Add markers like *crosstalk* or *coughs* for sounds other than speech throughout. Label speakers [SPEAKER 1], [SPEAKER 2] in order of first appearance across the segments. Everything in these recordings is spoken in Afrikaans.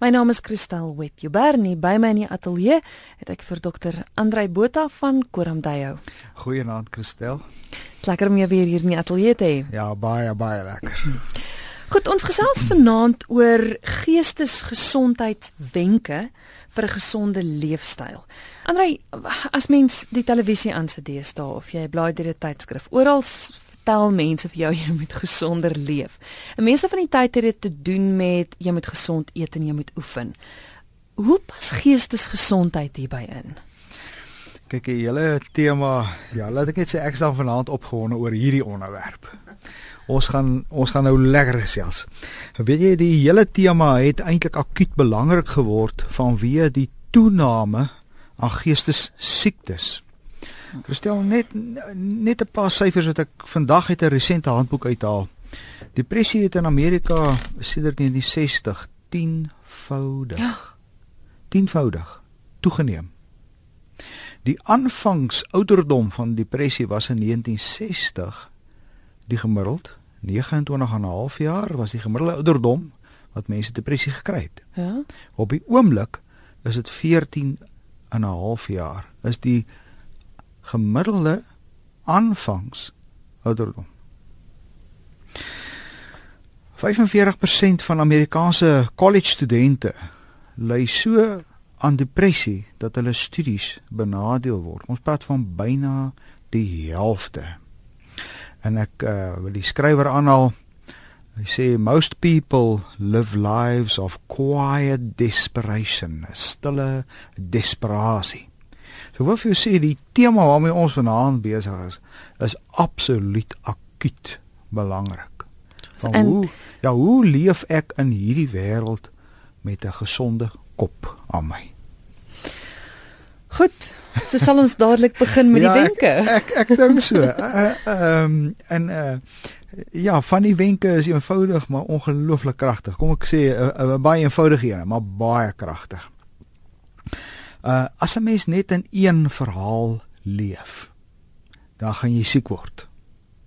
[SPEAKER 1] My naam is Christel Webjubernie. By my in die ateljee het ek vir dokter Andrei Botha van Koramdayo.
[SPEAKER 2] Goeienaand Christel.
[SPEAKER 1] Dit's lekker om jou weer hier in die ateljee te hê.
[SPEAKER 2] Ja, baie baie lekker.
[SPEAKER 1] Goed, ons gesels vanaand oor geestesgesondheidswenke vir 'n gesonde leefstyl. Andrei, as mens die televisie aansit deesdae of jy blaai deur 'n tydskrif, oral vertel mense vir jou *laughs* jy moet gesonder leef. En meeste van die tyd het dit te doen met jy moet gesond eet en jy moet oefen. Hoe pas geestesgesondheid hierby in?
[SPEAKER 2] Kyk, die hele tema, ja, laat ek net sê ek staan vanaand opgewonde oor hierdie onderwerp. Ons gaan ons gaan nou lekker gesels. Weet jy die hele tema het eintlik akut belangrik geword vanweë die toename aan geestesiektes. Christel net net 'n paar syfers wat ek vandag uit 'n resente handboek uithaal. Depressie het in Amerika sedert 1960 10voudig. Ja. 10voudig toegeneem. Die aanvangs ouderdom van depressie was in 1960 die gemiddeld 29 en 'n half jaar was die gemiddelde ouderdom wat mense depressie gekry het. Ja. Op die oomblik is dit 14 en 'n half jaar. Is die gemiddelde aanvangs ouderdom. 45% van Amerikaanse college studente ly so aan depressie dat hulle studies benadeel word. Ons praat van byna die helfte. En ek uh, wil die skrywer aanhaal. Hy sê most people live lives of quiet desperation, stille desperasie. So wat vir jou sê die tema waarmee ons vanaand besig is is absoluut akuut belangrik. Van en, hoe ja, hoe leef ek in hierdie wêreld met 'n gesonde kop aan my?
[SPEAKER 1] Goed, so sal ons dadelik begin met ja, die wenke.
[SPEAKER 2] Ek ek, ek dink so. *laughs* Ehm uh, um, en uh ja, van die wenke is eenvoudig maar ongelooflik kragtig. Kom ek sê 'n uh, uh, baie eenvoudige een, maar baie kragtig. Uh as 'n mens net in een verhaal leef, dan gaan jy siek word.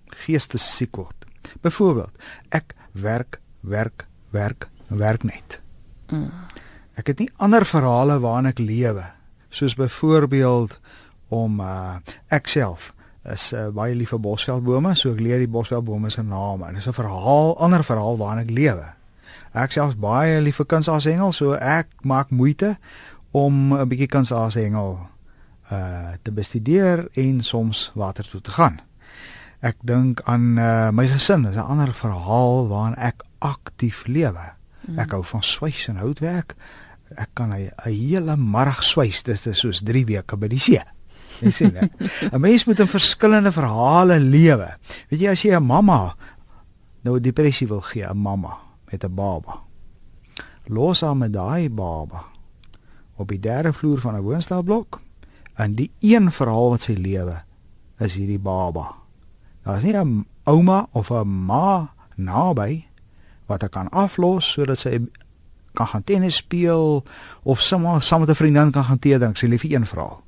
[SPEAKER 2] Geestes siek word. Byvoorbeeld, ek werk, werk, werk, werk net. Mm. Ek het nie ander verhale waarin ek lewe, soos byvoorbeeld om uh ek self is uh, baie lief vir bosveldbome, so ek leer die bosveldbome se name. En dis 'n verhaal, ander verhaal waarin ek lewe. Ek self baie lief vir kuns as Engels, so ek maak moeite om 'n bietjie kans as hengel uh te bestudeer en soms water toe te gaan. Ek dink aan uh my gesin, dis 'n ander verhaal waarin ek aktief lewe. Mm. Ek hou van swys en houtwerk. Ek kan 'n hele middag swys, dis is soos 3 weke by die see. Jy sien, *laughs* 'n mens moet in verskillende verhale lewe. Weet jy as jy 'n mamma nou depressie wil gee, 'n mamma met 'n baba. Los haar met daai baba op die derde vloer van 'n woonstelblok en die een verhaal wat sy lewe is hierdie baba. Daar's nie 'n ouma of 'n ma naby wat ek kan aflos sodat sy kan gaan tennis speel of sommer saam met 'n vriendin kan gaan tee drink. Sy lief vir een verhaal.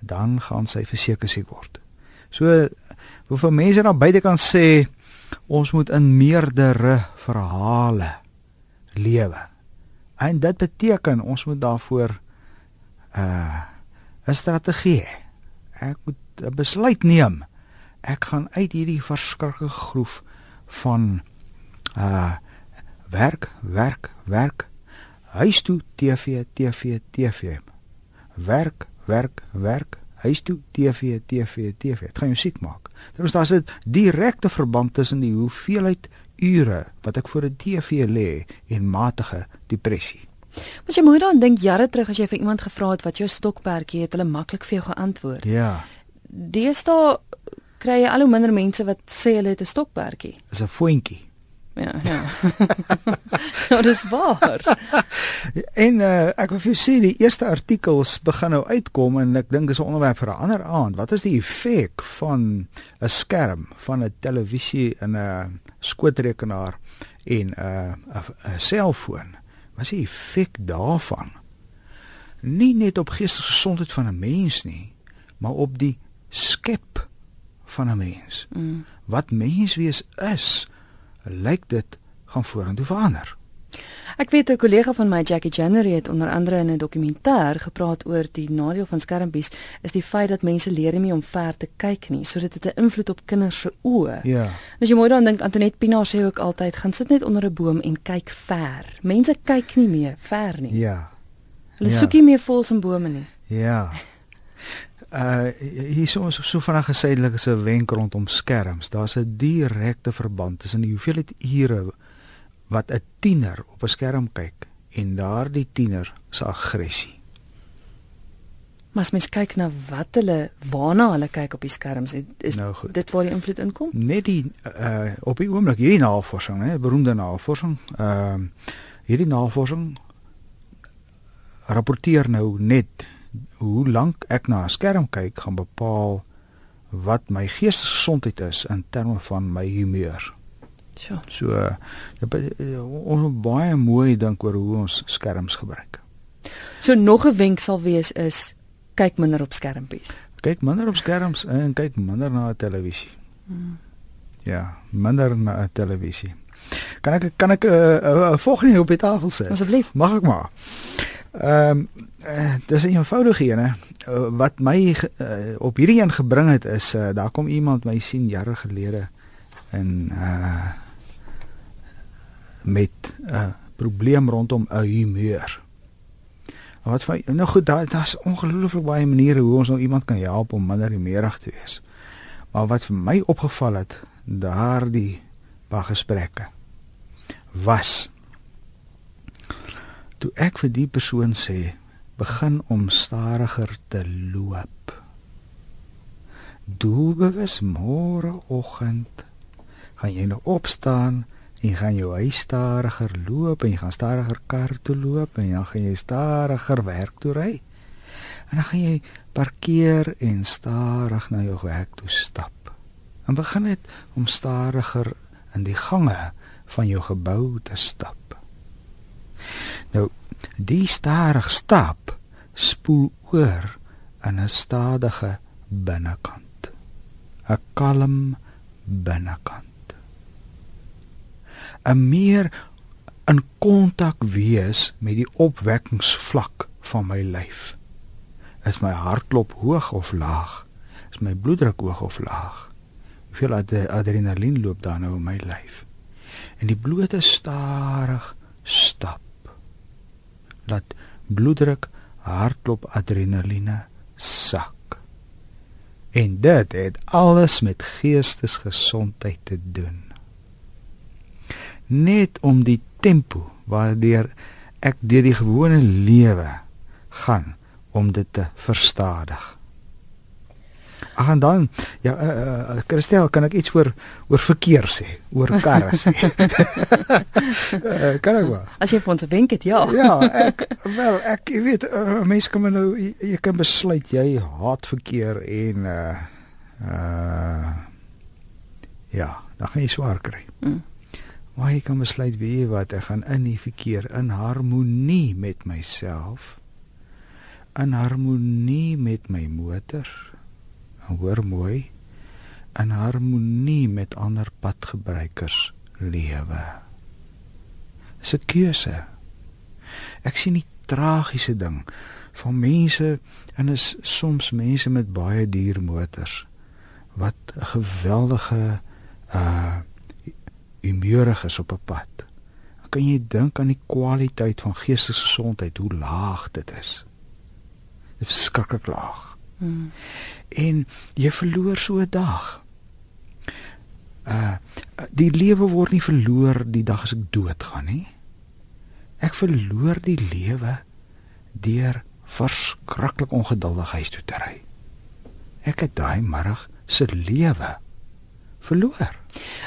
[SPEAKER 2] Dan gaan sy verseker siek word. So hoeveel mense daar buite kan sê ons moet in meerdere verhale lewe. En dit beteken ons moet daarvoor uh 'n strategie. Ek moet 'n besluit neem. Ek gaan uit hierdie verskriklike groef van uh werk, werk, werk. Huis toe TV, TV, TV. Werk, werk, werk. Huis toe TV, TV, TV. Dit gaan jou siek maak. Dit is daar's 'n direkte verband tussen die hoeveelheid ure wat ek voor 'n TV lê en matige depressie.
[SPEAKER 1] Maar jy moet dan dink jare terug as jy vir iemand gevra het wat jou stokperdjie het, hulle maklik vir jou geantwoord.
[SPEAKER 2] Ja.
[SPEAKER 1] Deesdae kry jy al hoe minder mense wat sê hulle het 'n stokperdjie.
[SPEAKER 2] Dis 'n voetjie.
[SPEAKER 1] Ja, ja. *laughs* nou dis waar. *laughs*
[SPEAKER 2] en uh, ek wil vir jou sê die eerste artikels begin nou uitkom en ek dink dis 'n onderwerp vir 'n ander aand. Wat is die effek van 'n skerm, van 'n televisie en 'n skootrekenaar en 'n uh, 'n selfoon. Wat is die effek daarvan? Nie net op geestelike gesondheid van 'n mens nie, maar op die skep van 'n mens. Mm. Wat mens wees is, lyk dit gaan vorentoe verander.
[SPEAKER 1] Ek weet 'n kollega van my Jackie January het onder andere in 'n dokumentêr gepraat oor die nadeel van skermpies is die feit dat mense leer nie om ver te kyk nie sodat dit 'n invloed op kinders se oë.
[SPEAKER 2] Ja.
[SPEAKER 1] As jy mooi daaraan dink Antoinette Pinaar sê ook altyd gaan sit net onder 'n boom en kyk ver. Mense kyk nie meer ver nie.
[SPEAKER 2] Ja.
[SPEAKER 1] Hulle
[SPEAKER 2] ja.
[SPEAKER 1] soek nie meer voels en bome nie.
[SPEAKER 2] Ja. *laughs* Uh hier so so, so vinnig gesêdelik is 'n wenk rondom skerms. Daar's 'n direkte verband tussen die hoeveelheid ure wat 'n tiener op 'n skerm kyk en daardie tiener se aggressie.
[SPEAKER 1] Maar as mens kyk na wat hulle waarna hulle kyk op die skerms, is
[SPEAKER 2] Nou goed.
[SPEAKER 1] dit waar die invloed inkom?
[SPEAKER 2] Net die uh op die oomblik hierdie navorsing, hè, beroemde navorsing, ehm uh, hierdie navorsing rapporteer nou net hoe lank ek na 'n skerm kyk gaan bepaal wat my geestesgesondheid is in terme van my humeur.
[SPEAKER 1] Sjoe.
[SPEAKER 2] So uh, ons moet baie mooi dink oor hoe ons skerms gebruik.
[SPEAKER 1] So nog 'n wenk sal wees is kyk minder op skermpies.
[SPEAKER 2] Kyk minder op skerms en kyk minder na televisie.
[SPEAKER 1] Hmm.
[SPEAKER 2] Ja, minder na televisie. Kan ek kan ek 'n uh, uh, uh, volgende op die tafel sit?
[SPEAKER 1] Asseblief.
[SPEAKER 2] Mag ek maar. Ehm um, uh, dis 'n eenvoudige een hè. Uh, wat my uh, op hierdie een gebring het is uh, daar kom iemand my sien jare gelede en uh met 'n uh, probleem rondom 'n humeur. Wat van nou goed daar daar's ongelooflik baie maniere hoe ons nou iemand kan help om minder humeurig te wees. Maar wat vir my opgeval het daardie paar gesprekke was toe ek vir die persoon sê begin om stadiger te loop. Doelbewus môreoggend gaan jy nou opstaan en jy gaan jou huis stadiger loop en jy gaan stadiger kar toe loop en dan gaan jy stadiger werk toe ry. En dan gaan jy parkeer en stadig na jou werk toe stap. En begin net om stadiger in die gange van jou gebou te stap. Nou, die stadig stap spoel oor in 'n stadige binnekant. 'n Kalm binnekant. 'n Meer in kontak wees met die opwekkingsvlak van my lyf. Is my hartklop hoog of laag? Is my bloeddruk hoog of laag? Hoeveel ad adrenalien loop daar nou in my lyf? En die blote stadig stap laat bloeddruk, hartklop, adrenaline sak. En dit het alles met geestesgesondheid te doen. Net om die tempo waardeur ek deur die gewone lewe gaan om dit te verstadig. Ag en dan ja uh, uh, Christel kan ek iets oor oor verkeer sê, oor karre sê. uh, *laughs* kan ek maar.
[SPEAKER 1] As jy vir ons 'n wenk het, ja.
[SPEAKER 2] ja, ek wel ek jy weet uh, mense kan nou jy, jy kan besluit jy haat verkeer en uh uh ja, dan gaan jy swaar kry.
[SPEAKER 1] Mm.
[SPEAKER 2] Maar jy kan besluit weet jy wat, ek gaan in die verkeer in harmonie met myself in harmonie met my motor. En hoor mooi in harmonie met ander padgebruikers lewe. Dis 'n keuse. Ek sien die tragiese ding van mense en is soms mense met baie duur motors wat 'n geweldige uh humeurig is op 'n pad. Dan kan jy dink aan die kwaliteit van geestesgesondheid, hoe laag dit is. Dit is skrikkelik laag.
[SPEAKER 1] Hmm.
[SPEAKER 2] En jy verloor so 'n dag. Uh die lewe word nie verloor die dag as ek doodgaan nie. Ek verloor die lewe deur verskriklik ongeduldig huis toe te ry. Ek het daai middag se lewe verloor.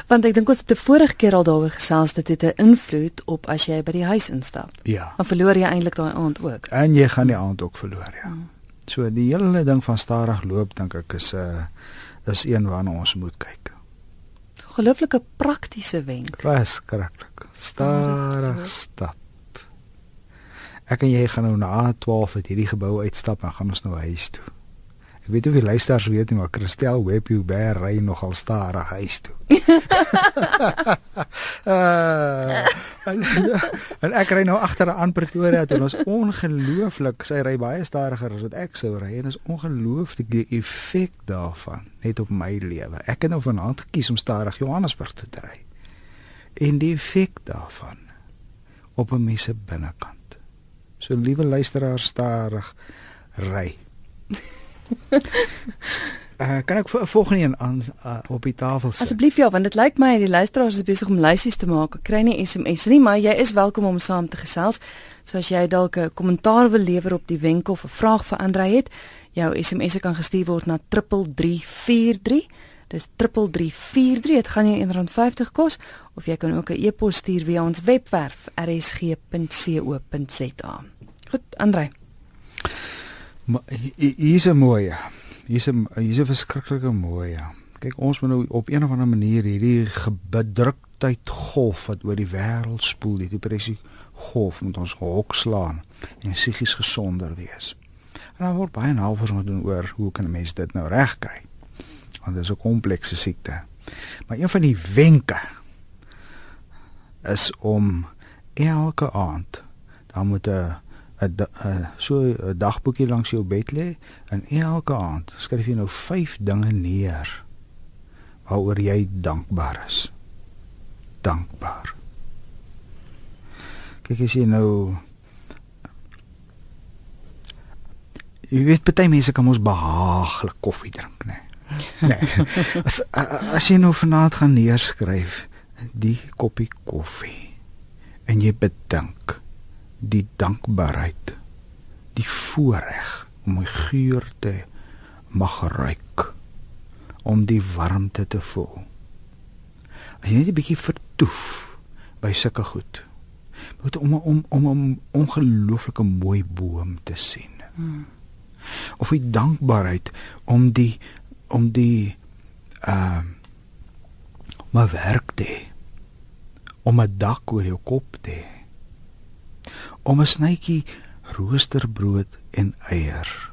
[SPEAKER 1] Want ek dink ons het 'n vorige keer al daaroor gesels dat dit 'n invloed op as jy by die huis instap.
[SPEAKER 2] Ja.
[SPEAKER 1] Dan verloor jy eintlik daai aand ook.
[SPEAKER 2] En jy gaan die aand ook verloor, ja.
[SPEAKER 1] Mm.
[SPEAKER 2] So die hele ding van stadig loop dink ek is 'n uh, is een waarna ons moet kyk.
[SPEAKER 1] Gelooflike praktiese wenk.
[SPEAKER 2] Verskriklik. Stadig stap. Ek en jy gaan nou na 12 uit hierdie gebou uitstap en gaan ons nou huis toe. Ek weet of die luisteraars weet nie, maar Christel Webber ry nogal stadig huis toe. uh, *laughs* en, *laughs* en ek ry nou agter aan Pretoria toe. Ons ongelooflik, sy ry baie stadiger as wat ek sou ry en is ongelooflik die effek daarvan net op my lewe. Ek het nou vanaand gekies om stadig Johannesburg toe te ry. En die effek daarvan op 'n mens se binnekant. So liewe luisteraars stadig ry. Uh, *laughs* kan ek volgende een aan uh, op die tafel sit?
[SPEAKER 1] Asseblief ja, want dit lyk my die luisteraars is besig om lysies te maak. Ek kry nie SMS nie, maar jy is welkom om saam te gesels. So as jy dalk 'n kommentaar wil lewer op die wenk of 'n vraag vir Andrei het, jou SMS kan gestuur word na 3343. Dis 3343. Dit gaan jou R1.50 kos of jy kan ook 'n e-pos stuur via ons webwerf rsg.co.za. Goed, Andrei.
[SPEAKER 2] Maar hier is 'n mooi. Hier's 'n hier's 'n verskriklike mooi. Kyk, ons moet nou op een of ander manier hierdie bedruktheid golf wat oor die wêreld spoel, die depressie golf moet ons gehok slaan en psigies gesonder wees. En daar word baie navorsing gedoen oor hoe kan 'n mens dit nou regkry? Want dit is 'n komplekse siekte. Maar een van die wenke is om elke aand dan moet 'n 'n so 'n dagboekie langs jou bed lê en elke aand skryf jy nou 5 dinge neer waaroor jy dankbaar is. Dankbaar. Kyk as jy nou jy weet baie mense kan mos behaaglik koffie drink, né? Nee. nee. As as jy nou vanaand gaan neerskryf die koppie koffie en jy bedink die dankbaarheid die voorreg om my geur te mag ruik om die warmte te voel. As jy net 'n bietjie vertoef by sulke goed moet om om om 'n ongelooflike mooi boom te sien. Hmm. of die dankbaarheid om die om die uh om 'n werk te om 'n dak oor jou kop te hê om 'n snytjie roosterbrood en eier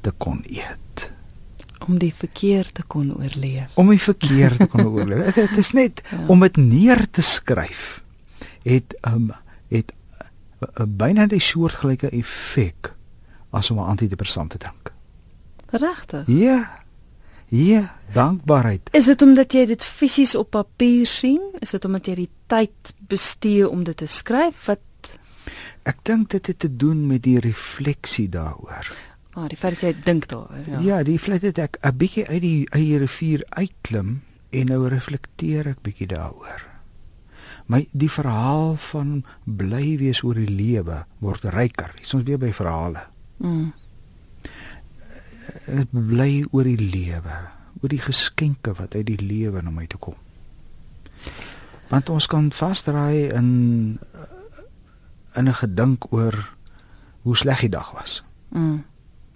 [SPEAKER 2] te kon eet
[SPEAKER 1] om die verkeer te kon oorleef
[SPEAKER 2] om die verkeer te kon oorleef dit is net *laughs* ja. om dit neer te skryf het um, het 'n uh, byna die soortgelyke effek as om 'n antidepressant te drink
[SPEAKER 1] regtig
[SPEAKER 2] ja Ja, dankbaarheid.
[SPEAKER 1] Is dit omdat jy dit fisies op papier sien? Is dit omdat jy die tyd bestee om dit te skryf? Wat
[SPEAKER 2] Ek dink dit het te doen met die refleksie daaroor.
[SPEAKER 1] Ah, die feit dat jy dink daaroor,
[SPEAKER 2] ja. Ja, die feit dat ek 'n bietjie uit die eie rivier uitklim en nou reflekteer ek bietjie daaroor. My die verhaal van bly wees oor die lewe word ryker. Ons weer by verhale. Mm. Ek bly oor die lewe, oor die geskenke wat uit die lewe na my toe kom. Want ons kan vasdraai in in 'n gedink oor hoe sleg die dag was. Mm.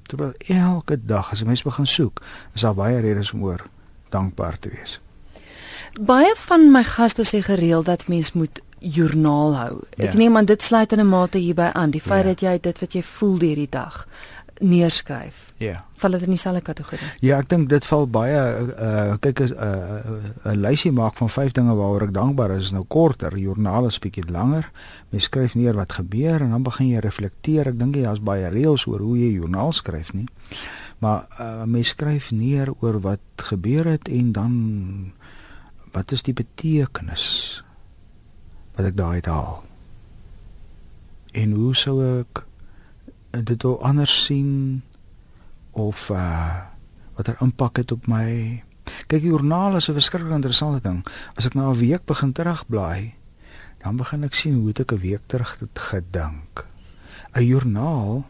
[SPEAKER 2] Terwyl elke dag as 'n mens begin soek, is daar baie redes om oor dankbaar te wees.
[SPEAKER 1] Baie van my gaste sê gereeld dat mens moet joernaal hou. Ek ja. neem aan dit sluit in 'n mate hierby aan, die feit ja. dat jy dit wat jy voel deur die dag neerskryf.
[SPEAKER 2] Ja.
[SPEAKER 1] Val dit in dieselfde kategorie?
[SPEAKER 2] Ja, ek dink dit val baie uh kyk as 'n uh, 'n lysie maak van vyf dinge waaroor ek dankbaar is, is nou korter, joernaal is bietjie langer. Mens skryf neer wat gebeur en dan begin jy reflekteer. Ek dink jy daar's baie reëls oor hoe jy joernaal skryf nie. Maar uh mens skryf neer oor wat gebeur het en dan wat is die betekenis wat ek daai haal? En hoe sou ek dit wil anders sien of uh watter impak het op my. Kyk, die joernaal is 'n verskriklik interessante ding. As ek na 'n week begin terugblaai, dan begin ek sien hoe ek 'n week terug het gedink. 'n Joernaal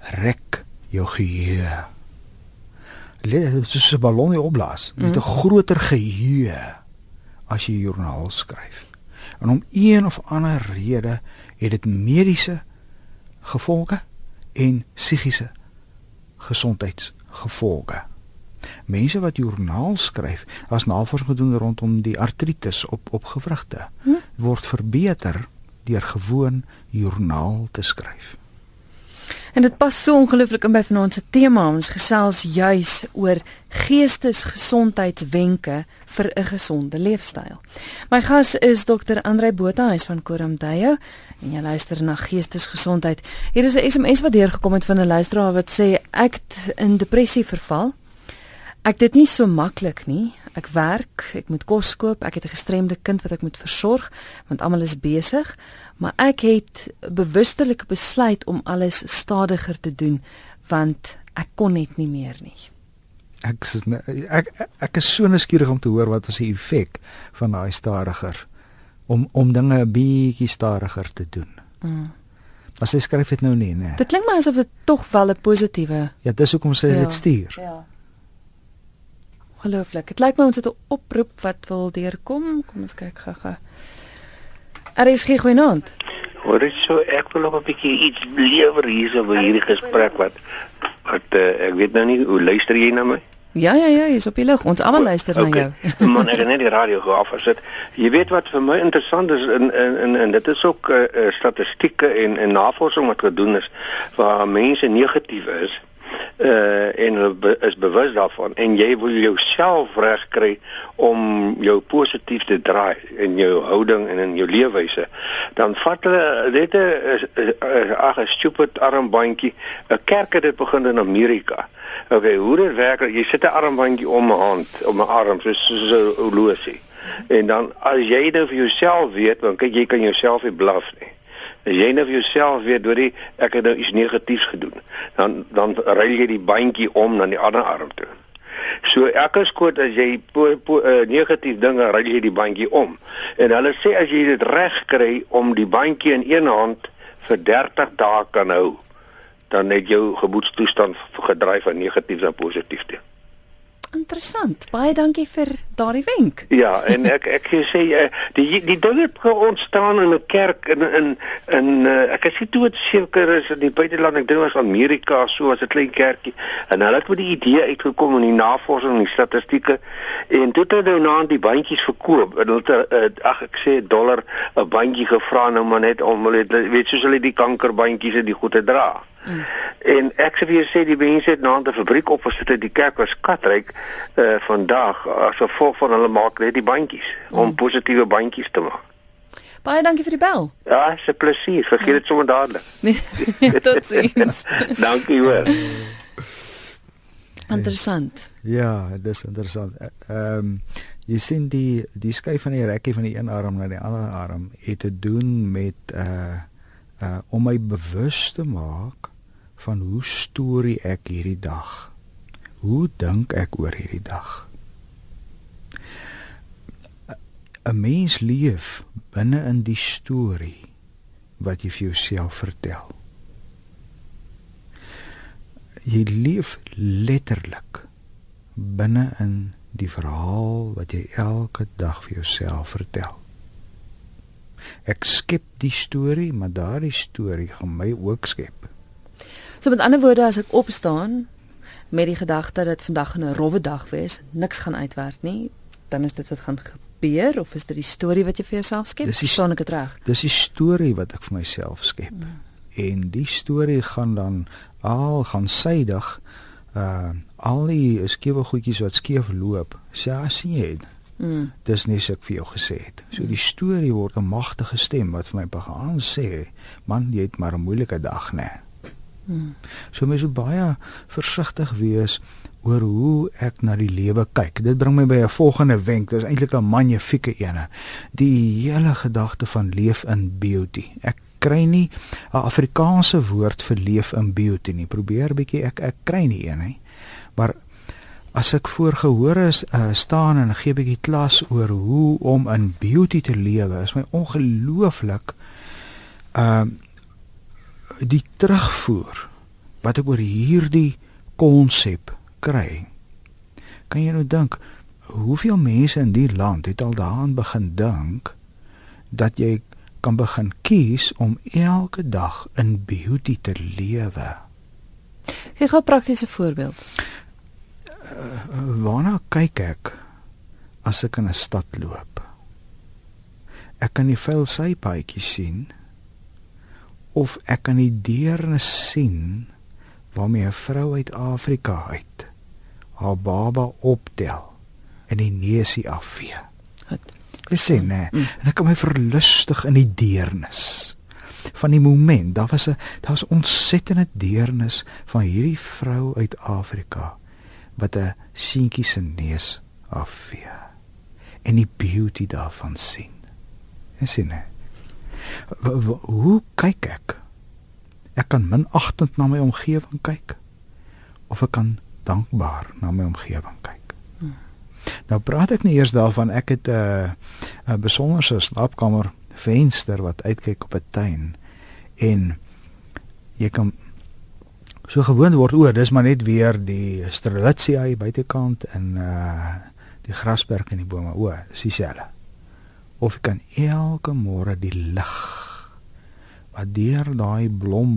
[SPEAKER 2] rek jou geheue. Dit is 'n ballon wat opblaas. Dit het 'n mm. groter geheue as jy joernaal skryf. En om een of ander rede het dit mediese gevolge en psigiese gesondheidsgevolge. Mense wat joernaal skryf, as navorsing gedoen rondom die artritis op op gewrigte, hm? word verbeter deur gewoon joernaal te skryf.
[SPEAKER 1] En dit pas so ongelooflik in by vanaand se tema. Ons gesels juis oor geestesgesondheidswenke vir 'n gesonde leefstyl. My gas is Dr. Andrei Botha, hy's van Koramdeyo en jy luister na Geestesgesondheid. Hier is 'n SMS wat deurgekom het van 'n luisteraar wat sê ek in depressie verval. Ek dit nie so maklik nie. Ek werk, ek moet kos koop, ek het 'n gestremde kind wat ek moet versorg want almal is besig maar ek het bewustelik besluit om alles stadiger te doen want ek kon net nie meer nie.
[SPEAKER 2] Ek is ek ek is so nuuskierig om te hoor wat is die effek van daai stadiger om om dinge 'n bietjie stadiger te doen. Mm. Maar sy skryf dit nou nie, né?
[SPEAKER 1] Dit klink my asof dit tog wel 'n positiewe
[SPEAKER 2] Ja, dis hoekom sy ja, dit stuur. Ja.
[SPEAKER 1] Gelooflik. Dit lyk my ons het 'n oproep wat wil deurkom. Kom ons kyk gou-gou. Er is geen goeienaand.
[SPEAKER 3] Hoor ek so ek wil nog 'n bietjie iets lewer hierso oor hierdie gesprek wat wat uh, ek weet nou nie hoe luister jy na my?
[SPEAKER 1] Ja ja ja, jy's op die lug. Ons almal luister okay. na
[SPEAKER 3] jou. *laughs* Man, ek het net die radio geaf gesit. Jy weet wat vir my interessant is in in in, in dit is ook uh, statistieke en en navorsing wat gedoen is waar mense negatief is uh en be, is bewus daarvan. En jy wil jouself reg kry om jou positief te draai in jou houding en in jou leefwyse. Dan vat hulle dit is ag 'n stupid armbandjie 'n kerk het dit begin in Amerika. Okay hoe dit werk jy sit 'n armbandjie om 'n hand om 'n arm soos so 'n horlosie. En dan as jy dit vir jouself weet want kyk jy kan jouself nie blaf nie As jy nou vir jouself weet hoor jy ek het nou iets negatiefs gedoen, dan dan ry jy die bandjie om na die ander arm toe. So elke skoot as jy po, po, uh, negatief dinge ry jy die bandjie om. En hulle sê as jy dit reg kry om die bandjie in een hand vir 30 dae kan hou, dan het jou gemoedstoestand gedryf van negatief na positief toe.
[SPEAKER 1] Interessant. Baie dankie vir daardie wenk.
[SPEAKER 3] Ja, en ek ek sê uh, die die ding het ontstaan in 'n kerk in in in uh, ek sê toe dit seker is in die buiteland, ek dink was Amerika so as 'n klein kerkie en hulle het met die idee uitgekom in die navorsing en die statistieke en toe het hulle nou die bandjies verkoop en hulle uh, ag ek sê dollar 'n bandjie gevra nou maar net om hulle weet soos hulle die kankerbandjies en die goede dra. Mm. En ek sê vir jou sê die mense het na 'n fabriek opgesit het die kerk was skatryk uh vandag as gevolg van hulle maak net die bandjies mm. om positiewe bandjies te maak.
[SPEAKER 1] Baie dankie vir die bel.
[SPEAKER 3] Ja, dit is 'n plesier. Vergeet dit sommer dadelik. *laughs*
[SPEAKER 1] Nee, totsiens. *laughs*
[SPEAKER 3] dankie hoor.
[SPEAKER 1] Interessant.
[SPEAKER 2] Ja, dis interessant. Ehm um, jy sien die die skuif van die rekkie van die een arm na die ander arm het te doen met uh uh om my bewus te maak van hoe storie ek hierdie dag. Hoe dink ek oor hierdie dag? 'n Mens leef binne in die storie wat jy vir jouself vertel. Jy leef letterlik binne in die verhaal wat jy elke dag vir jouself vertel. Ek skep die storie, maar daardie storie gaan my ook skep.
[SPEAKER 1] So met ander woorde as ek opstaan met die gedagte dat vandag 'n rowwe dag wees, niks gaan uitwerk nie, dan is dit wat gaan gebeur of is dit die storie wat jy vir jouself skep?
[SPEAKER 2] Dis
[SPEAKER 1] staan ek dit reg?
[SPEAKER 2] Dis die storie wat ek vir myself skep. Mm. En die storie gaan dan al gaan sydig uh al die skewe goedjies wat skeef loop. Sê as jy Mm. Dis nie ek vir jou gesê het. So die storie word 'n magtige stem wat vir my begin sê, man, jy het maar 'n moeilike dag, né? Nee. Hmm. So mens moet baie versigtig wees oor hoe ek na die lewe kyk. Dit bring my by 'n volgende wenk. Dit is eintlik 'n magnifieke ene. Die hele gedagte van leef in beauty. Ek kry nie 'n Afrikaanse woord vir leef in beauty nie. Probeer bietjie ek ek kry nie een nie. Maar as ek voorgehoor is uh, staan en gee bietjie klas oor hoe om in beauty te lewe, is my ongelooflik uh die terugvoer wat ek oor hierdie konsep kry. Kan jy nou dink hoeveel mense in die land het al daaraan begin dink dat jy kan begin kies om elke dag in beauty te lewe?
[SPEAKER 1] Gee gou 'n praktiese voorbeeld.
[SPEAKER 2] Uh, waarna kyk ek as ek in 'n stad loop? Ek kan die vuil sypaadjies sien of ek kan die deernis sien waarmee 'n vrou uit Afrika uit haar baba optel en die neusie afvee.
[SPEAKER 1] Goed.
[SPEAKER 2] Ek sê nee, mm. en ek kan my verlustig in die deernis van die moment. Daar was 'n daar was ontsettende deernis van hierdie vrou uit Afrika wat 'n seentjie se neus afvee en die beauty daarvan sien. En sien hè. Hoe kyk ek? Ek kan minagtend na my omgewing kyk of ek kan dankbaar na my omgewing kyk. Hmm. Nou praat ek nie eers daarvan ek het 'n uh, 'n besonderse slaapkamer venster wat uitkyk op 'n tuin en jy kan so gewoond word oor dis maar net weer die strelitzia hier buitekant en uh die grasperk en die bome o dis dieselfde of jy kan elke môre die lig wat deur daai blom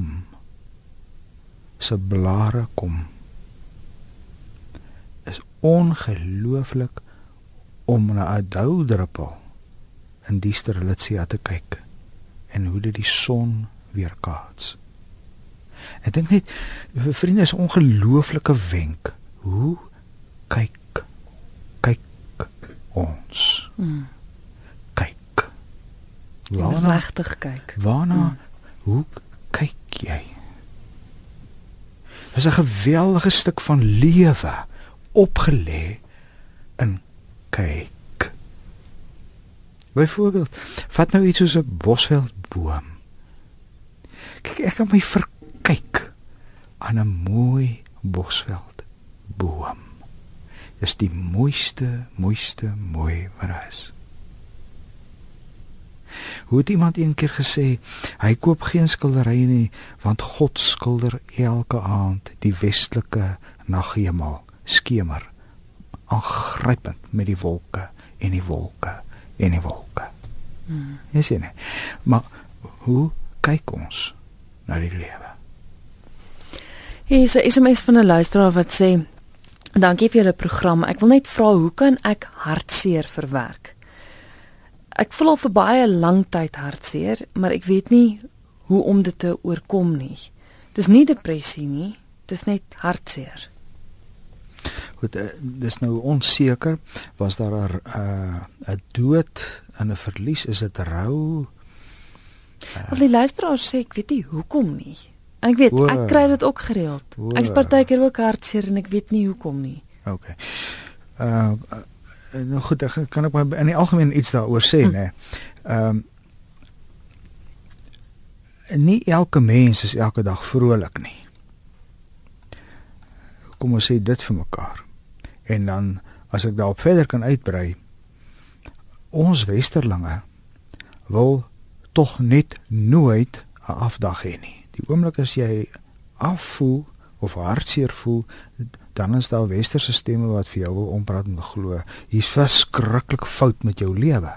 [SPEAKER 2] se blare kom is ongelooflik om na 'n dou druppel in die strelitzia te kyk en hoe dit die son weerkaats. Ek dink net vir vriende is ongelooflike wenk. Hoe kyk kyk ons? Mm.
[SPEAKER 1] Waarna regtig kyk?
[SPEAKER 2] Waarna mm. hoe kyk jy? Dit is 'n geweldige stuk van lewe opgelê in kyk. Byvoorbeeld, vat nou iets soos 'n bosveldboom. Kyk, ek kan my verkyk aan 'n mooi bosveld boom. Dis die mooiste, mooiste mooi wat daar is. Hoe het iemand eendag gesê, hy koop geen skilderye nie, want God skilder elke aand die westelike naghemel skemer aangrypend met die wolke en die wolke en die wolke. Hmm. Jy sien nie. Maar hoe kyk ons? na die lewe.
[SPEAKER 1] Hier is 'n SMS van 'n luisteraar wat sê: "Dankie vir julle program. Ek wil net vra hoe kan ek hartseer verwerk? Ek voel al vir baie lank tyd hartseer, maar ek weet nie hoe om dit te oorkom nie. Dis nie depressie nie, dis net hartseer."
[SPEAKER 2] Goed, uh, dis nou onseker. Was daar 'n uh, 'n dood en 'n verlies? Is dit rou?
[SPEAKER 1] Al die luisteraars sê ek weet nie hoekom nie. En ek weet o, ek kry dit ook gereeld. O, ek is partykeer ook hartseer en ek weet nie hoekom nie.
[SPEAKER 2] OK. Uh nou goed, ek kan ek maar in die algemeen iets daaroor sê, hm. nê. Ehm um, nie elke mens is elke dag vrolik nie. Kom ons sê dit vir mekaar. En dan as ek daarop verder kan uitbrei, ons westerlinge wil tog net nooit 'n afdag hê nie. Die oomblik as jy afvoel of hartseer voel, dan is daar westerse stemme wat vir jou wil ompraat en glo hier's verskriklik fout met jou lewe.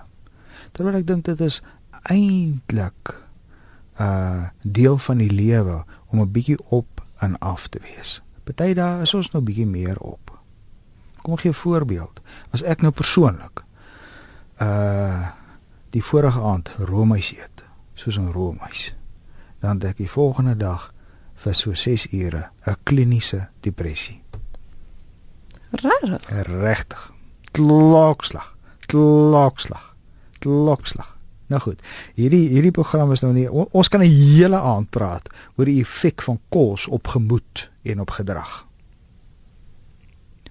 [SPEAKER 2] Terwyl ek dink dit is eintlik 'n uh, deel van die lewe om 'n bietjie op en af te wees. Party dae is ons nou bietjie meer op. Kom gee 'n voorbeeld. As ek nou persoonlik uh die vorige aand roomys eet, soos 'n roomys. Dan dink ek die volgende dag vir so 6 ure 'n kliniese depressie.
[SPEAKER 1] Rarig.
[SPEAKER 2] Regtig. Klokslag. Klokslag. Klokslag. Nou goed. Hierdie hierdie program is nou nie ons kan 'n hele aand praat oor die effek van kos op gemoed en op gedrag.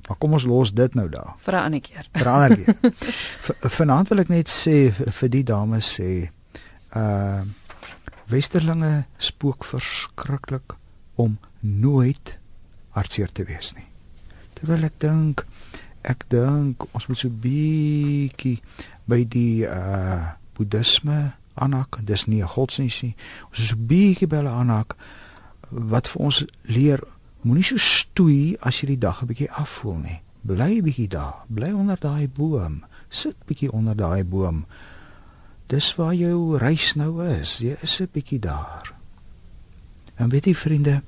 [SPEAKER 2] Maar kom ons los dit nou daar.
[SPEAKER 1] Vir 'n ander keer.
[SPEAKER 2] Vir 'n ander keer. *laughs* Vanaand wil ek net sê vir die dames sê, uh Westerlinge spook verskriklik om nooit hartseer te wees nie. Terwyl ek dink ek dink ons moet so bietjie by die uh boeddhisme aanhak. Dis nie 'n godsdienst nie. Ons is so bietjie by hulle aanhak wat vir ons leer Moenie so stoei as jy die dag 'n bietjie afvoel nie. Bly bietjie daar. Bly onder daai boom. Sit bietjie onder daai boom. Dis waar jou reis nou is. Jy is 'n bietjie daar. En weet jy vriende,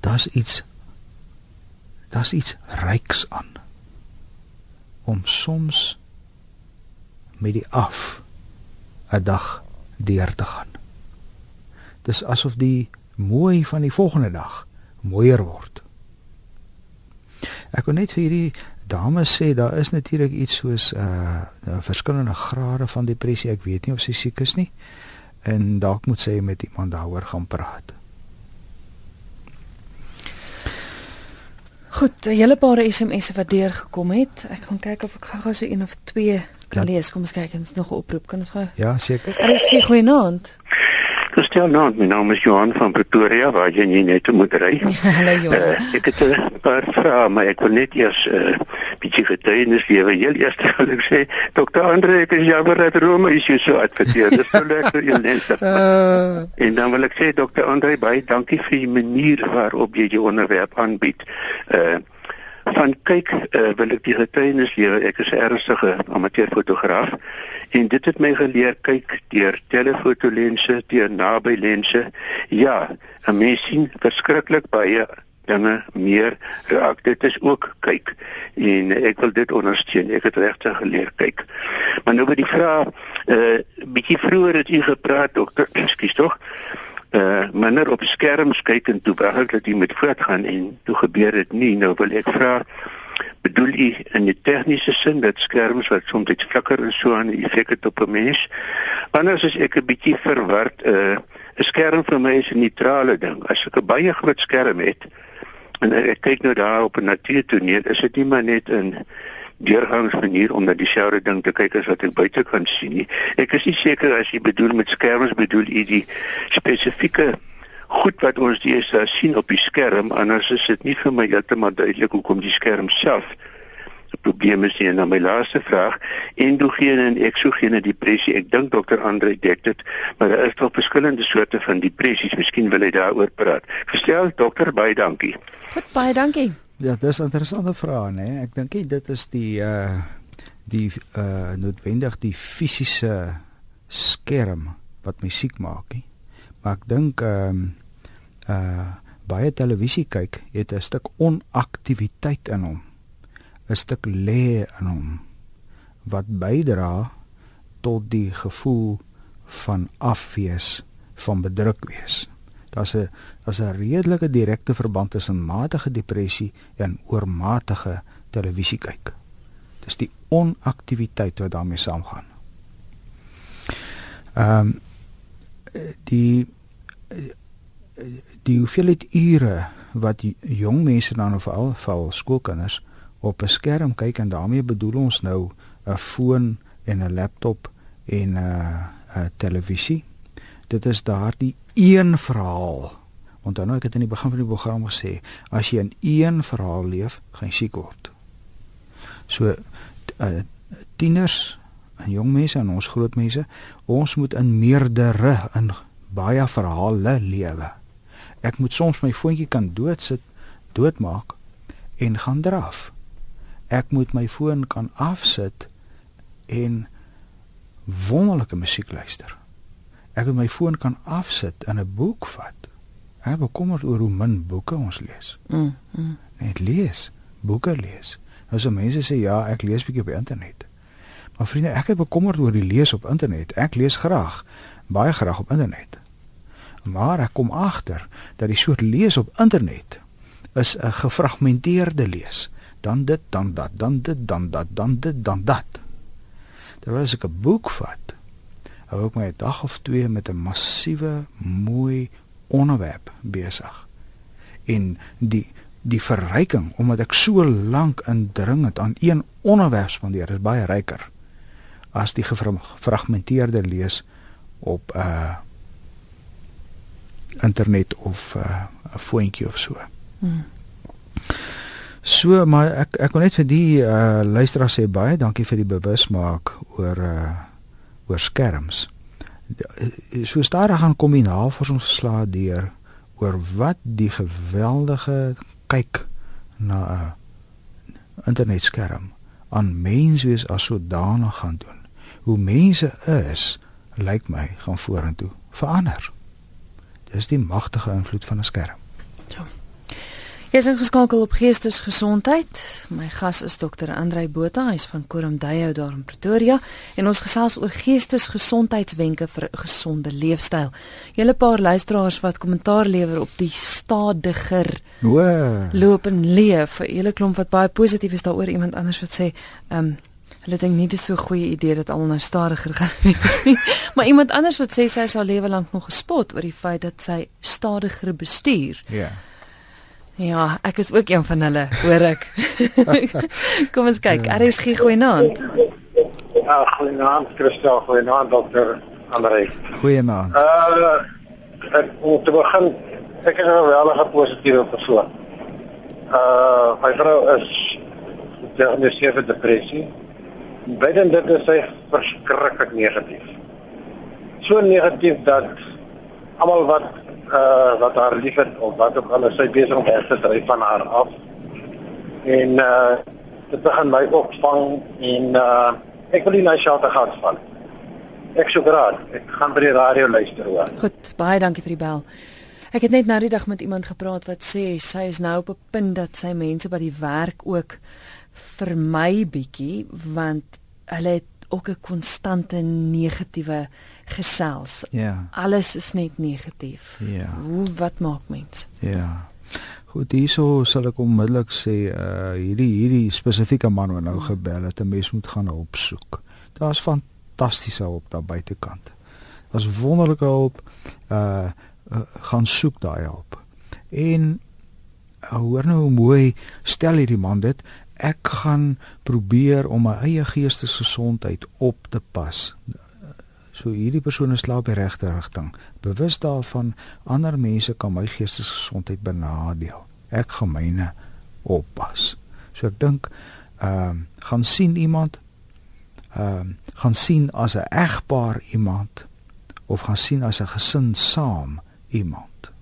[SPEAKER 2] daar's iets daar's iets ryks aan om soms met die af 'n dag deur te gaan. dis asof die mooi van die volgende dag mooier word. Ek wil net vir hierdie dames sê daar is natuurlik iets soos uh verskillende grade van depressie. Ek weet nie of sy siek is nie. En dalk moet sy met iemand daaroor gaan praat.
[SPEAKER 1] Goed, 'n hele paar SMS'e wat deurgekom het. Ek gaan kyk of ek gou-gou so een of twee kan ja. lees. Kom ons kyk, ons nog 'n oproep. Kan ons gou?
[SPEAKER 2] Ja, seker.
[SPEAKER 1] Er is geen goeie naam.
[SPEAKER 4] Gestel nou, my naam is Johan van Pretoria waar jy nie net moet ry. *laughs*
[SPEAKER 1] Hallo Johan.
[SPEAKER 4] Uh, ek het 'n paar vrae, maar ek wil net eers 'n uh, bietjie getuienis gee. Heel eers *laughs* wil ek sê, Dr. Andre, ek is jammer dat Rome is so adverteer. Dis so lekker jou lense. Uh. En dan wil ek sê Dr. Andre, baie dankie vir die manier waarop jy jou onderwerp aanbied. Uh van kyk uh, wil ek die getuienis lewe ek is 'n ernstige amateurfotograaf en dit het my geleer kyk deur telefotolense deur naby lense ja 'n mens sien verskriklik baie dinge meer. Raak dit is ook kyk en ek wil dit ondersteun. Ek het regtig geleer kyk. Maar nou by die vraag 'n uh, bietjie vroeër het u gepraat dokter *coughs* ekskuus tog uh minder op skerms kyk en toe begin dat jy met voortgaan en toe gebeur dit nie. Nou wil ek vra bedoel jy in die tegniese sin dat skerms wat soms iets flikker en so 'n effek het op 'n mens? Anders is ek 'n bietjie verward uh 'n skerm vir my is 'n neutrale ding. As ek 'n baie groot skerm het en ek kyk nou daar op 'n natuurtoneel is dit nie maar net 'n deurgangsmanier om na dieselfde ding te kyk as wat ek buite kan sien nie. Ek is nie seker as jy bedoel met skerms bedoel jy die spesifieke goed wat ons dis sien op die skerm anders is dit nie vir my heeltemal duidelik hoekom die skerm self probleem is nie. En dan my laaste vraag, endogene en eksogene depressie. Ek dink dokter Andre dek dit, maar daar is wel verskillende soorte van depressies. Miskien wil hy daaroor praat. Gestel dokter, baie dankie.
[SPEAKER 1] Goed, baie dankie.
[SPEAKER 2] Ja, dis 'n interessante vraag, né? Ek dink dit is die uh die uh noodwendig die fisiese skerm wat musiek maak, nie. Maar ek dink ehm um, uh baie televisie kyk het 'n stuk onaktiwiteit in hom. 'n stuk lê in hom wat bydra tot die gevoel van afwees, van bedruk wees daar's 'n daar's 'n redelike direkte verband tussen matige depressie en oormatige televisie kyk. Dis die onaktiwiteit wat daarmee saamgaan. Ehm um, die die hoeveelheid ure wat jong mense dan of al val skoolkinders op 'n skerm kyk en daarmee bedoel ons nou 'n foon en 'n laptop en 'n uh, 'n televisie. Dit is daardie een verhaal. Onthou nou ek het in die begin van die program gesê, as jy in een verhaal leef, gaan jy siek word. So uh, tieners en jong mense en ons groot mense, ons moet in meerdere in baie verhale lewe. Ek moet soms my foontjie kan doodsit, doodmaak en gaan draf. Ek moet my foon kan afsit en wonderlike musiek luister ek met my foon kan afsit en 'n boek vat. Ek bekommerd oor hoe min boeke ons lees. Mm. mm. Net lees, boeke lees. Nou so mense sê ja, ek lees bietjie op internet. Maar vriende, ek is bekommerd oor die lees op internet. Ek lees graag, baie graag op internet. Maar ek kom agter dat die soort lees op internet is 'n gefragmenteerde lees. Dan dit, dan dat, dan dit, dan dat, dan dit, dan dat. Terwyl as ek 'n boek vat, hou ek my 'n dag of twee met 'n massiewe mooi onderwerp besig. En die die verryking omdat ek so lank indringend aan een onderwerp spandeer is baie ryker as die gefragmenteerde lees op 'n uh, internet of 'n uh, foontjie of so. Hmm. So maar ek ek wil net vir die uh, luisteraar sê baie dankie vir die bewusmaak oor uh, oor skerms. So stadig gaan kom die navorsingsslae deur oor wat die geweldige kyk na 'n internetskerm aan mense wees as sodanig gaan doen. Hoe mense is, lyk my gaan vorentoe verander. Dis die magtige invloed van 'n skerm.
[SPEAKER 1] Ja. Jy is ingeskakel op Geestesgesondheid. My gas is dokter Andrei Botha, hy's van Koromdeyo daar in Pretoria en ons gesels oor geestesgesondheidswenke vir 'n gesonde leefstyl. Julle paar luisteraars wat kommentaar lewer op die stadiger
[SPEAKER 2] O.
[SPEAKER 1] loop en leef. Julle klomp wat baie positief is daaroor iemand anders wat sê, ehm um, hulle dink nie dis so 'n goeie idee dat almal nou stadiger gaan *laughs* wees nie. maar iemand anders wat sê sy sal lewe lank nog gespot oor die feit dat sy stadiger bestuur.
[SPEAKER 2] Ja. Yeah.
[SPEAKER 1] Ja, ek is ook een van hulle, hoor ek. *laughs* Kom ons kyk. RSG goeienaand.
[SPEAKER 5] Ja, goeienaand Christel, goeienaand dokter Andrei.
[SPEAKER 2] Goeienaand.
[SPEAKER 5] Uh ek om te begin, ek is 'n geweldige positiewe persoon. Uh my vrou is gediagnoseer met depressie. Beiden dit is sy verskriklik negatief. So negatief dat almal wat uh wat haar liefhet of wat ook al is sy besig om weg te dryf van haar af. En uh dit begin my opvang en uh ek wil nie na shelter gaan val. Ek sou graag ek gaan by die radio luister hoor.
[SPEAKER 1] Goed, baie dankie vir die bel. Ek het net nou die dag met iemand gepraat wat sê sy is nou op 'n punt dat sy mense by die werk ook vermy bietjie want hulle het ook 'n konstante negatiewe gesels.
[SPEAKER 2] Ja.
[SPEAKER 1] Alles is net negatief.
[SPEAKER 2] Ja.
[SPEAKER 1] Hoe wat maak mens?
[SPEAKER 2] Ja. Goed, hierso sal ek onmiddellik sê uh hierdie hierdie spesifieke man wat nou gebel het, 'n mens moet gaan hulp soek. Daar's fantastiese hulp daar buitekant. Daar's wonderlike hulp. Uh, uh gaan soek daai hulp. En uh, hoor nou hoe mooi stel hierdie man dit. Ek gaan probeer om my eie geestesgesondheid op te pas. So hierdie persoon slaap die regte rigting. Bewus daarvan ander mense kan my geestesgesondheid benadeel. Ek gaan myne oppas. So ek dink ehm um, gaan sien iemand ehm um, gaan sien as 'n egpaar iemand of gaan sien as 'n gesin saam iemand.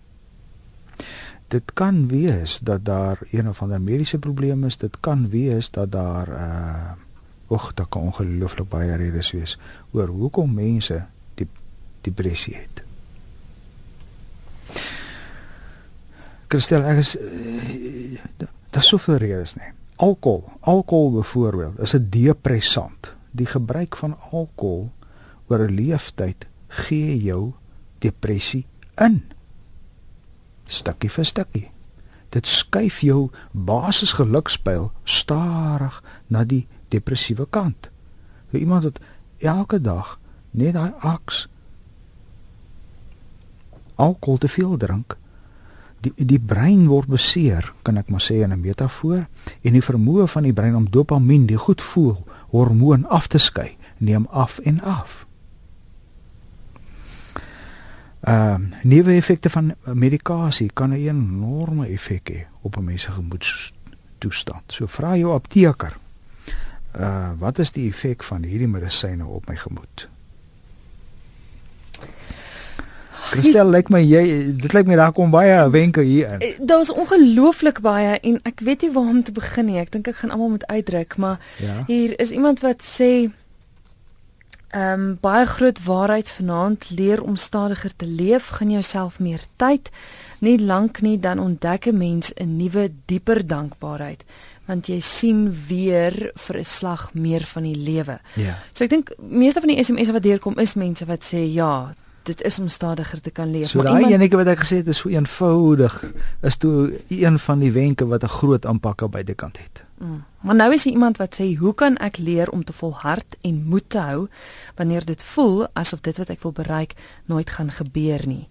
[SPEAKER 2] Dit kan wees dat daar een of ander mediese probleem is, dit kan wees dat daar uh Och, dit kan ongelooflik baie redes wees oor hoekom mense die depressie het. Christel, ek is uh, daar's soveel redes nê. Alkohol, alkohol byvoorbeeld, is 'n depressant. Die gebruik van alkohol oor 'n leeftyd gee jou depressie in. Stukkie vir stukkie. Dit skuif jou basis gelukspyl stadig na die depressiewe kant. Vir iemand wat elke dag net daai aks alkohol te veel drink, die die brein word beseer, kan ek maar sê in 'n metafoor, en die vermoë van die brein om dopamien, die goed voel hormoon af te skei, neem af en af. Ehm uh, nuwe effekte van medikasie kan 'n enorme effek hê op 'n mens se gemoedstoestand. So vra jou apteker uh wat is die effek van hierdie medisyne op my gemoed? Kristel lyk my jy dit lyk my daar kom baie wenke hier in.
[SPEAKER 1] Eh, daar was ongelooflik baie en ek weet nie waar om te begin nie. Ek dink ek gaan almal moet uitdruk, maar ja? hier is iemand wat sê ehm um, baie groot waarheid vanaand leer om stadiger te leef, gaan jouself meer tyd. Nie lank nie dan ontdek 'n mens 'n nuwe dieper dankbaarheid want jy sien weer vir 'n slag meer van die lewe.
[SPEAKER 2] Ja.
[SPEAKER 1] So ek dink meeste van die SMS'e wat deurkom is mense wat sê ja, dit is om stadiger te kan leef.
[SPEAKER 2] So maar daai enetjie wat ek gesê het is so eenvoudig is toe een van die wenke wat 'n groot impak op beide kant het.
[SPEAKER 1] Mm. Maar nou is hier iemand wat sê, "Hoe kan ek leer om te volhard en moed te hou wanneer dit voel asof dit wat ek wil bereik nooit gaan gebeur nie?"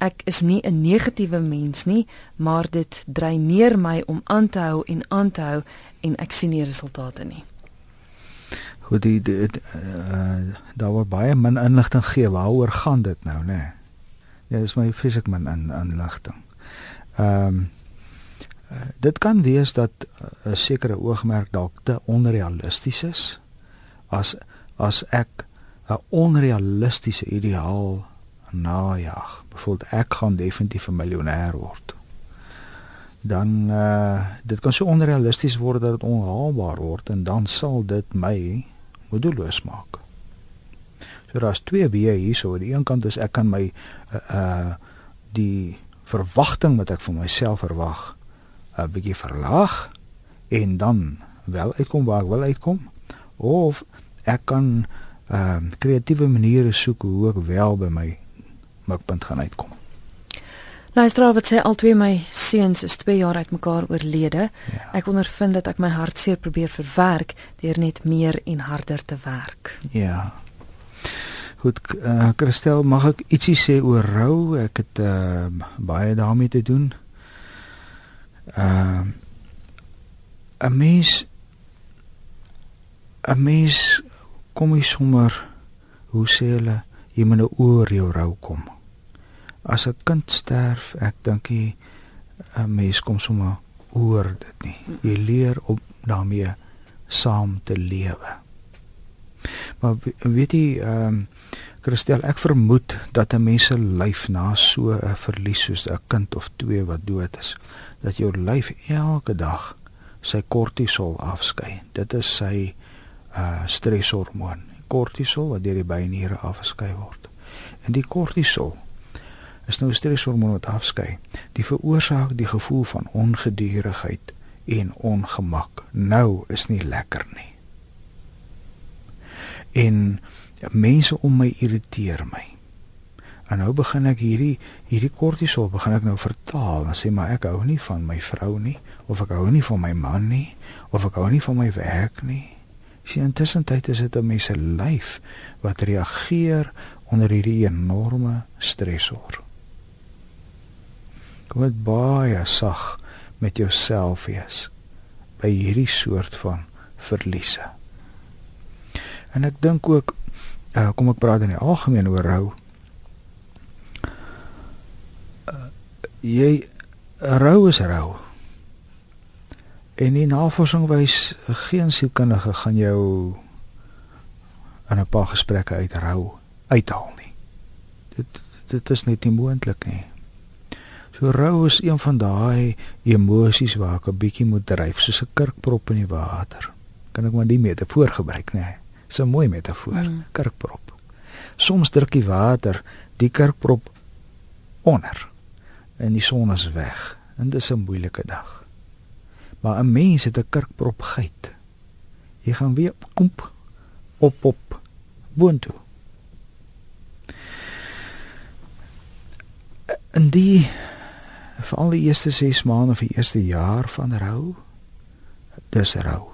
[SPEAKER 1] Ek is nie 'n negatiewe mens nie, maar dit dreineer my om aan te hou en aan te hou en ek sien nie resultate nie.
[SPEAKER 2] Goed, dit uh, daar word baie min inligting gegee waaroor gaan dit nou, né? Nee. Ja, dis my fisiek min in inligting. Ehm um, uh, dit kan wees dat 'n uh, sekere oogmerk dalk te onrealisties is as as ek 'n onrealistiese ideaal najag. Byvoorbeeld ek gaan definitief 'n miljonair word. Dan uh dit kan so onrealisties word dat dit onhaalbaar word en dan sal dit my moedeloos maak. So daar's twee weë hierso. Aan die een kant is ek kan my uh, uh die verwagting wat ek vir myself verwag 'n bietjie verlaag en dan wel uitkom waar ek wil uitkom of ek kan ehm uh, kreatiewe maniere soek hoe ek wel by my mikpunt gaan uitkom.
[SPEAKER 1] Luister wat sê al twee my seuns is 2 jaar uitmekaar oorlede.
[SPEAKER 2] Ja.
[SPEAKER 1] Ek ondervind dat ek my hartseer probeer verwerk deur net meer en harder te werk.
[SPEAKER 2] Ja. Goed, uh, Christel, mag ek ietsie sê oor rou? Ek het uh, baie daarmee te doen. Ehm uh, 'n mens 'n mens kom jy sommer hoe sê hulle jy moet nou oor jou rou kom as 'n kind sterf, ek dink jy 'n mens kom sommer oor dit nie. Jy leer om daarmee saam te lewe. Maar weet jy, ehm um, Christel, ek vermoed dat 'n mens se lyf na so 'n verlies soos 'n kind of twee wat dood is, dat jou lyf elke dag sy kortisol afskei. Dit is sy uh streshormoon. Kortisol wat deur die byniere afgeskei word. En die kortisol is nou 'n stresshormoon wat afskei. Die veroorsaak die gevoel van ongedurigheid en ongemak. Nou is nie lekker nie. En mense om my irriteer my. En nou begin ek hierdie hierdie kortisol begin ek nou vertaal en sê maar ek hou nie van my vrou nie of ek hou nie van my man nie of ek hou nie van my werk nie. Sien intussen tyd is dit 'n mens se lyf wat reageer onder hierdie enorme stresor. Kom dit baie sag met jouself wees by hierdie soort van verliese. En ek dink ook uh, kom ek praat in die algemeen oor rou. Uh, jy rou is rou. En die navorsing wys geen sielkundige gaan jou in 'n paar gesprekke uit rou uithaal nie. Dit dit is net nie moontlik nie. So rou is een van daai emosies waar ek 'n bietjie moet dryf soos 'n kurkprop in die water. Kan ek maar die metafoor gebruik, nê? Nee, so 'n mooi metafoor, mm. kurkprop. Soms druk die water die kurkprop onder en die son is weg. En dis 'n moeilike dag. Maar 'n mens het 'n kurkprop geit. Jy gaan weer komp op op boontoe. En die vir al die eerste 6 maande of die eerste jaar van rou dis rou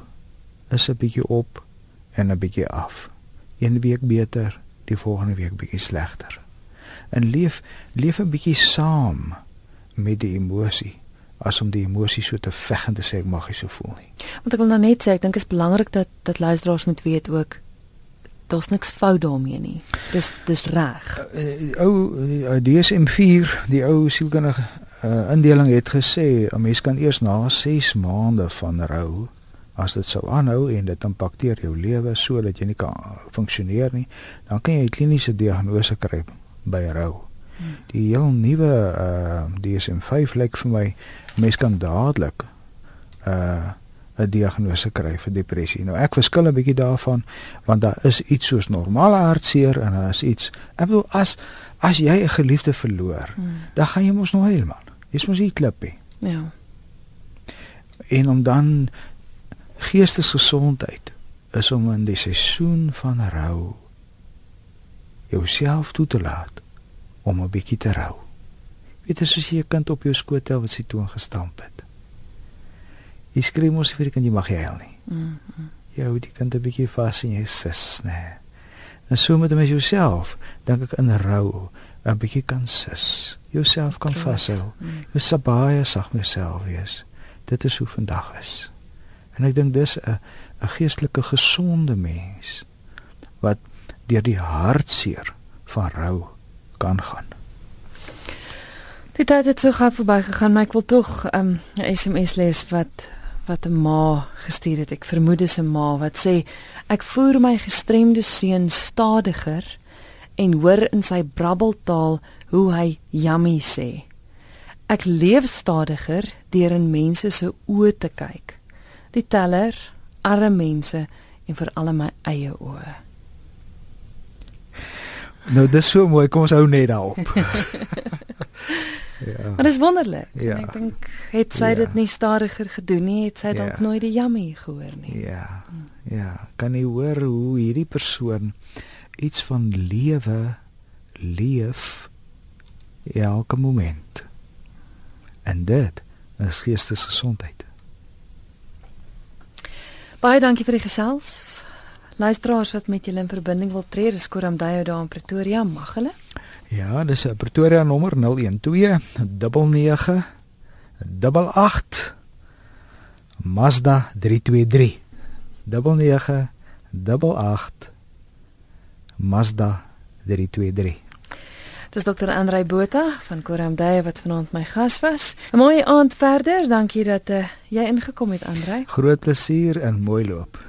[SPEAKER 2] is 'n bietjie op en 'n bietjie af een week beter die volgende week bietjie slegter en leef leef 'n bietjie saam met die emosie as om die emosie so te veg en te sê ek mag nie so voel nie
[SPEAKER 1] want ek wil nou net sê ek dink is belangrik dat dat luisteraars moet weet ook daar's niks fout daarmee nie. Dis dis reg.
[SPEAKER 2] Uh, ou uh, DSM4, die ou sielkundige uh, indeling het gesê 'n mens kan eers na 6 maande van rou as dit sou aanhou en dit impakteer jou lewe sodat jy nie kan funksioneer nie, dan kan jy 'n kliniese diagnose kry by rou. Hmm. Die heel nuwe uh DSM-5 lyk vir my mens kan dadelik uh 'n diagnose kry vir depressie. Nou ek verskil 'n bietjie daarvan want daar is iets soos normale hartseer en daar is iets. Ek bedoel as as jy 'n geliefde verloor, hmm. dan gaan jy mos nou man. Dis mos nie klippie.
[SPEAKER 1] Ja.
[SPEAKER 2] En om dan geestesgesondheid is om in die seisoen van rou jouself toe te laat om 'n bietjie te rou. Weet jy soos jy 'n kind op jou skoot tel wat sy toon gestamp het. Jy skree mos vir die kind jy mag jy huil nie.
[SPEAKER 1] Mm. -hmm.
[SPEAKER 2] Jy hou die kind 'n bietjie vas in jou sis, nê. Nee. En so met hom jouself, dink ek in rou 'n bietjie kan sis jouself kan vashou. Mm. Jy sal baie sag met jouself wees. Dit is hoe vandag is. En ek dink dis 'n 'n geestelike gesonde mens wat deur die hartseer van rou kan gaan.
[SPEAKER 1] Dit het dit so gou verbygegaan, maar ek wil tog 'n um, SMS lees wat wat 'n ma gestuur het. Ek vermoed dis 'n ma wat sê ek voer my gestremde seun stadiger en hoor in sy brabbeltaal hoe hy yummy sê. Ek leef stadiger deur in mense se oë te kyk. Die teller, arme mense en vir al my eie oë.
[SPEAKER 2] Nou dis so mooi, kom ons hou net daarop. *laughs*
[SPEAKER 1] Ja. Maar dis wonderlik.
[SPEAKER 2] Ja.
[SPEAKER 1] Ek dink het sy ja. dit nie stadiger gedoen nie, het sy dalk ja. nooit die jammie gehoor nie.
[SPEAKER 2] Ja. Ja, kan jy hoor hoe hierdie persoon iets van lewe leef elke moment. En dit is geestesgesondheid.
[SPEAKER 1] Baie dankie vir die gesels. Luisteraars wat met julle in verbinding wil tree, dis Koram Dayo daar in Pretoria, mag hulle?
[SPEAKER 2] Ja, dis 'n Pretoria nommer 012 99 88 Mazda 323 99 88 Mazda 323
[SPEAKER 1] Dis dokter Andrei Botha van Koram Dayo wat vanaand my gas was. 'n Mooi aand verder. Dankie dat uh, jy ingekom het, Andrei.
[SPEAKER 2] Groot plesier en mooi loop.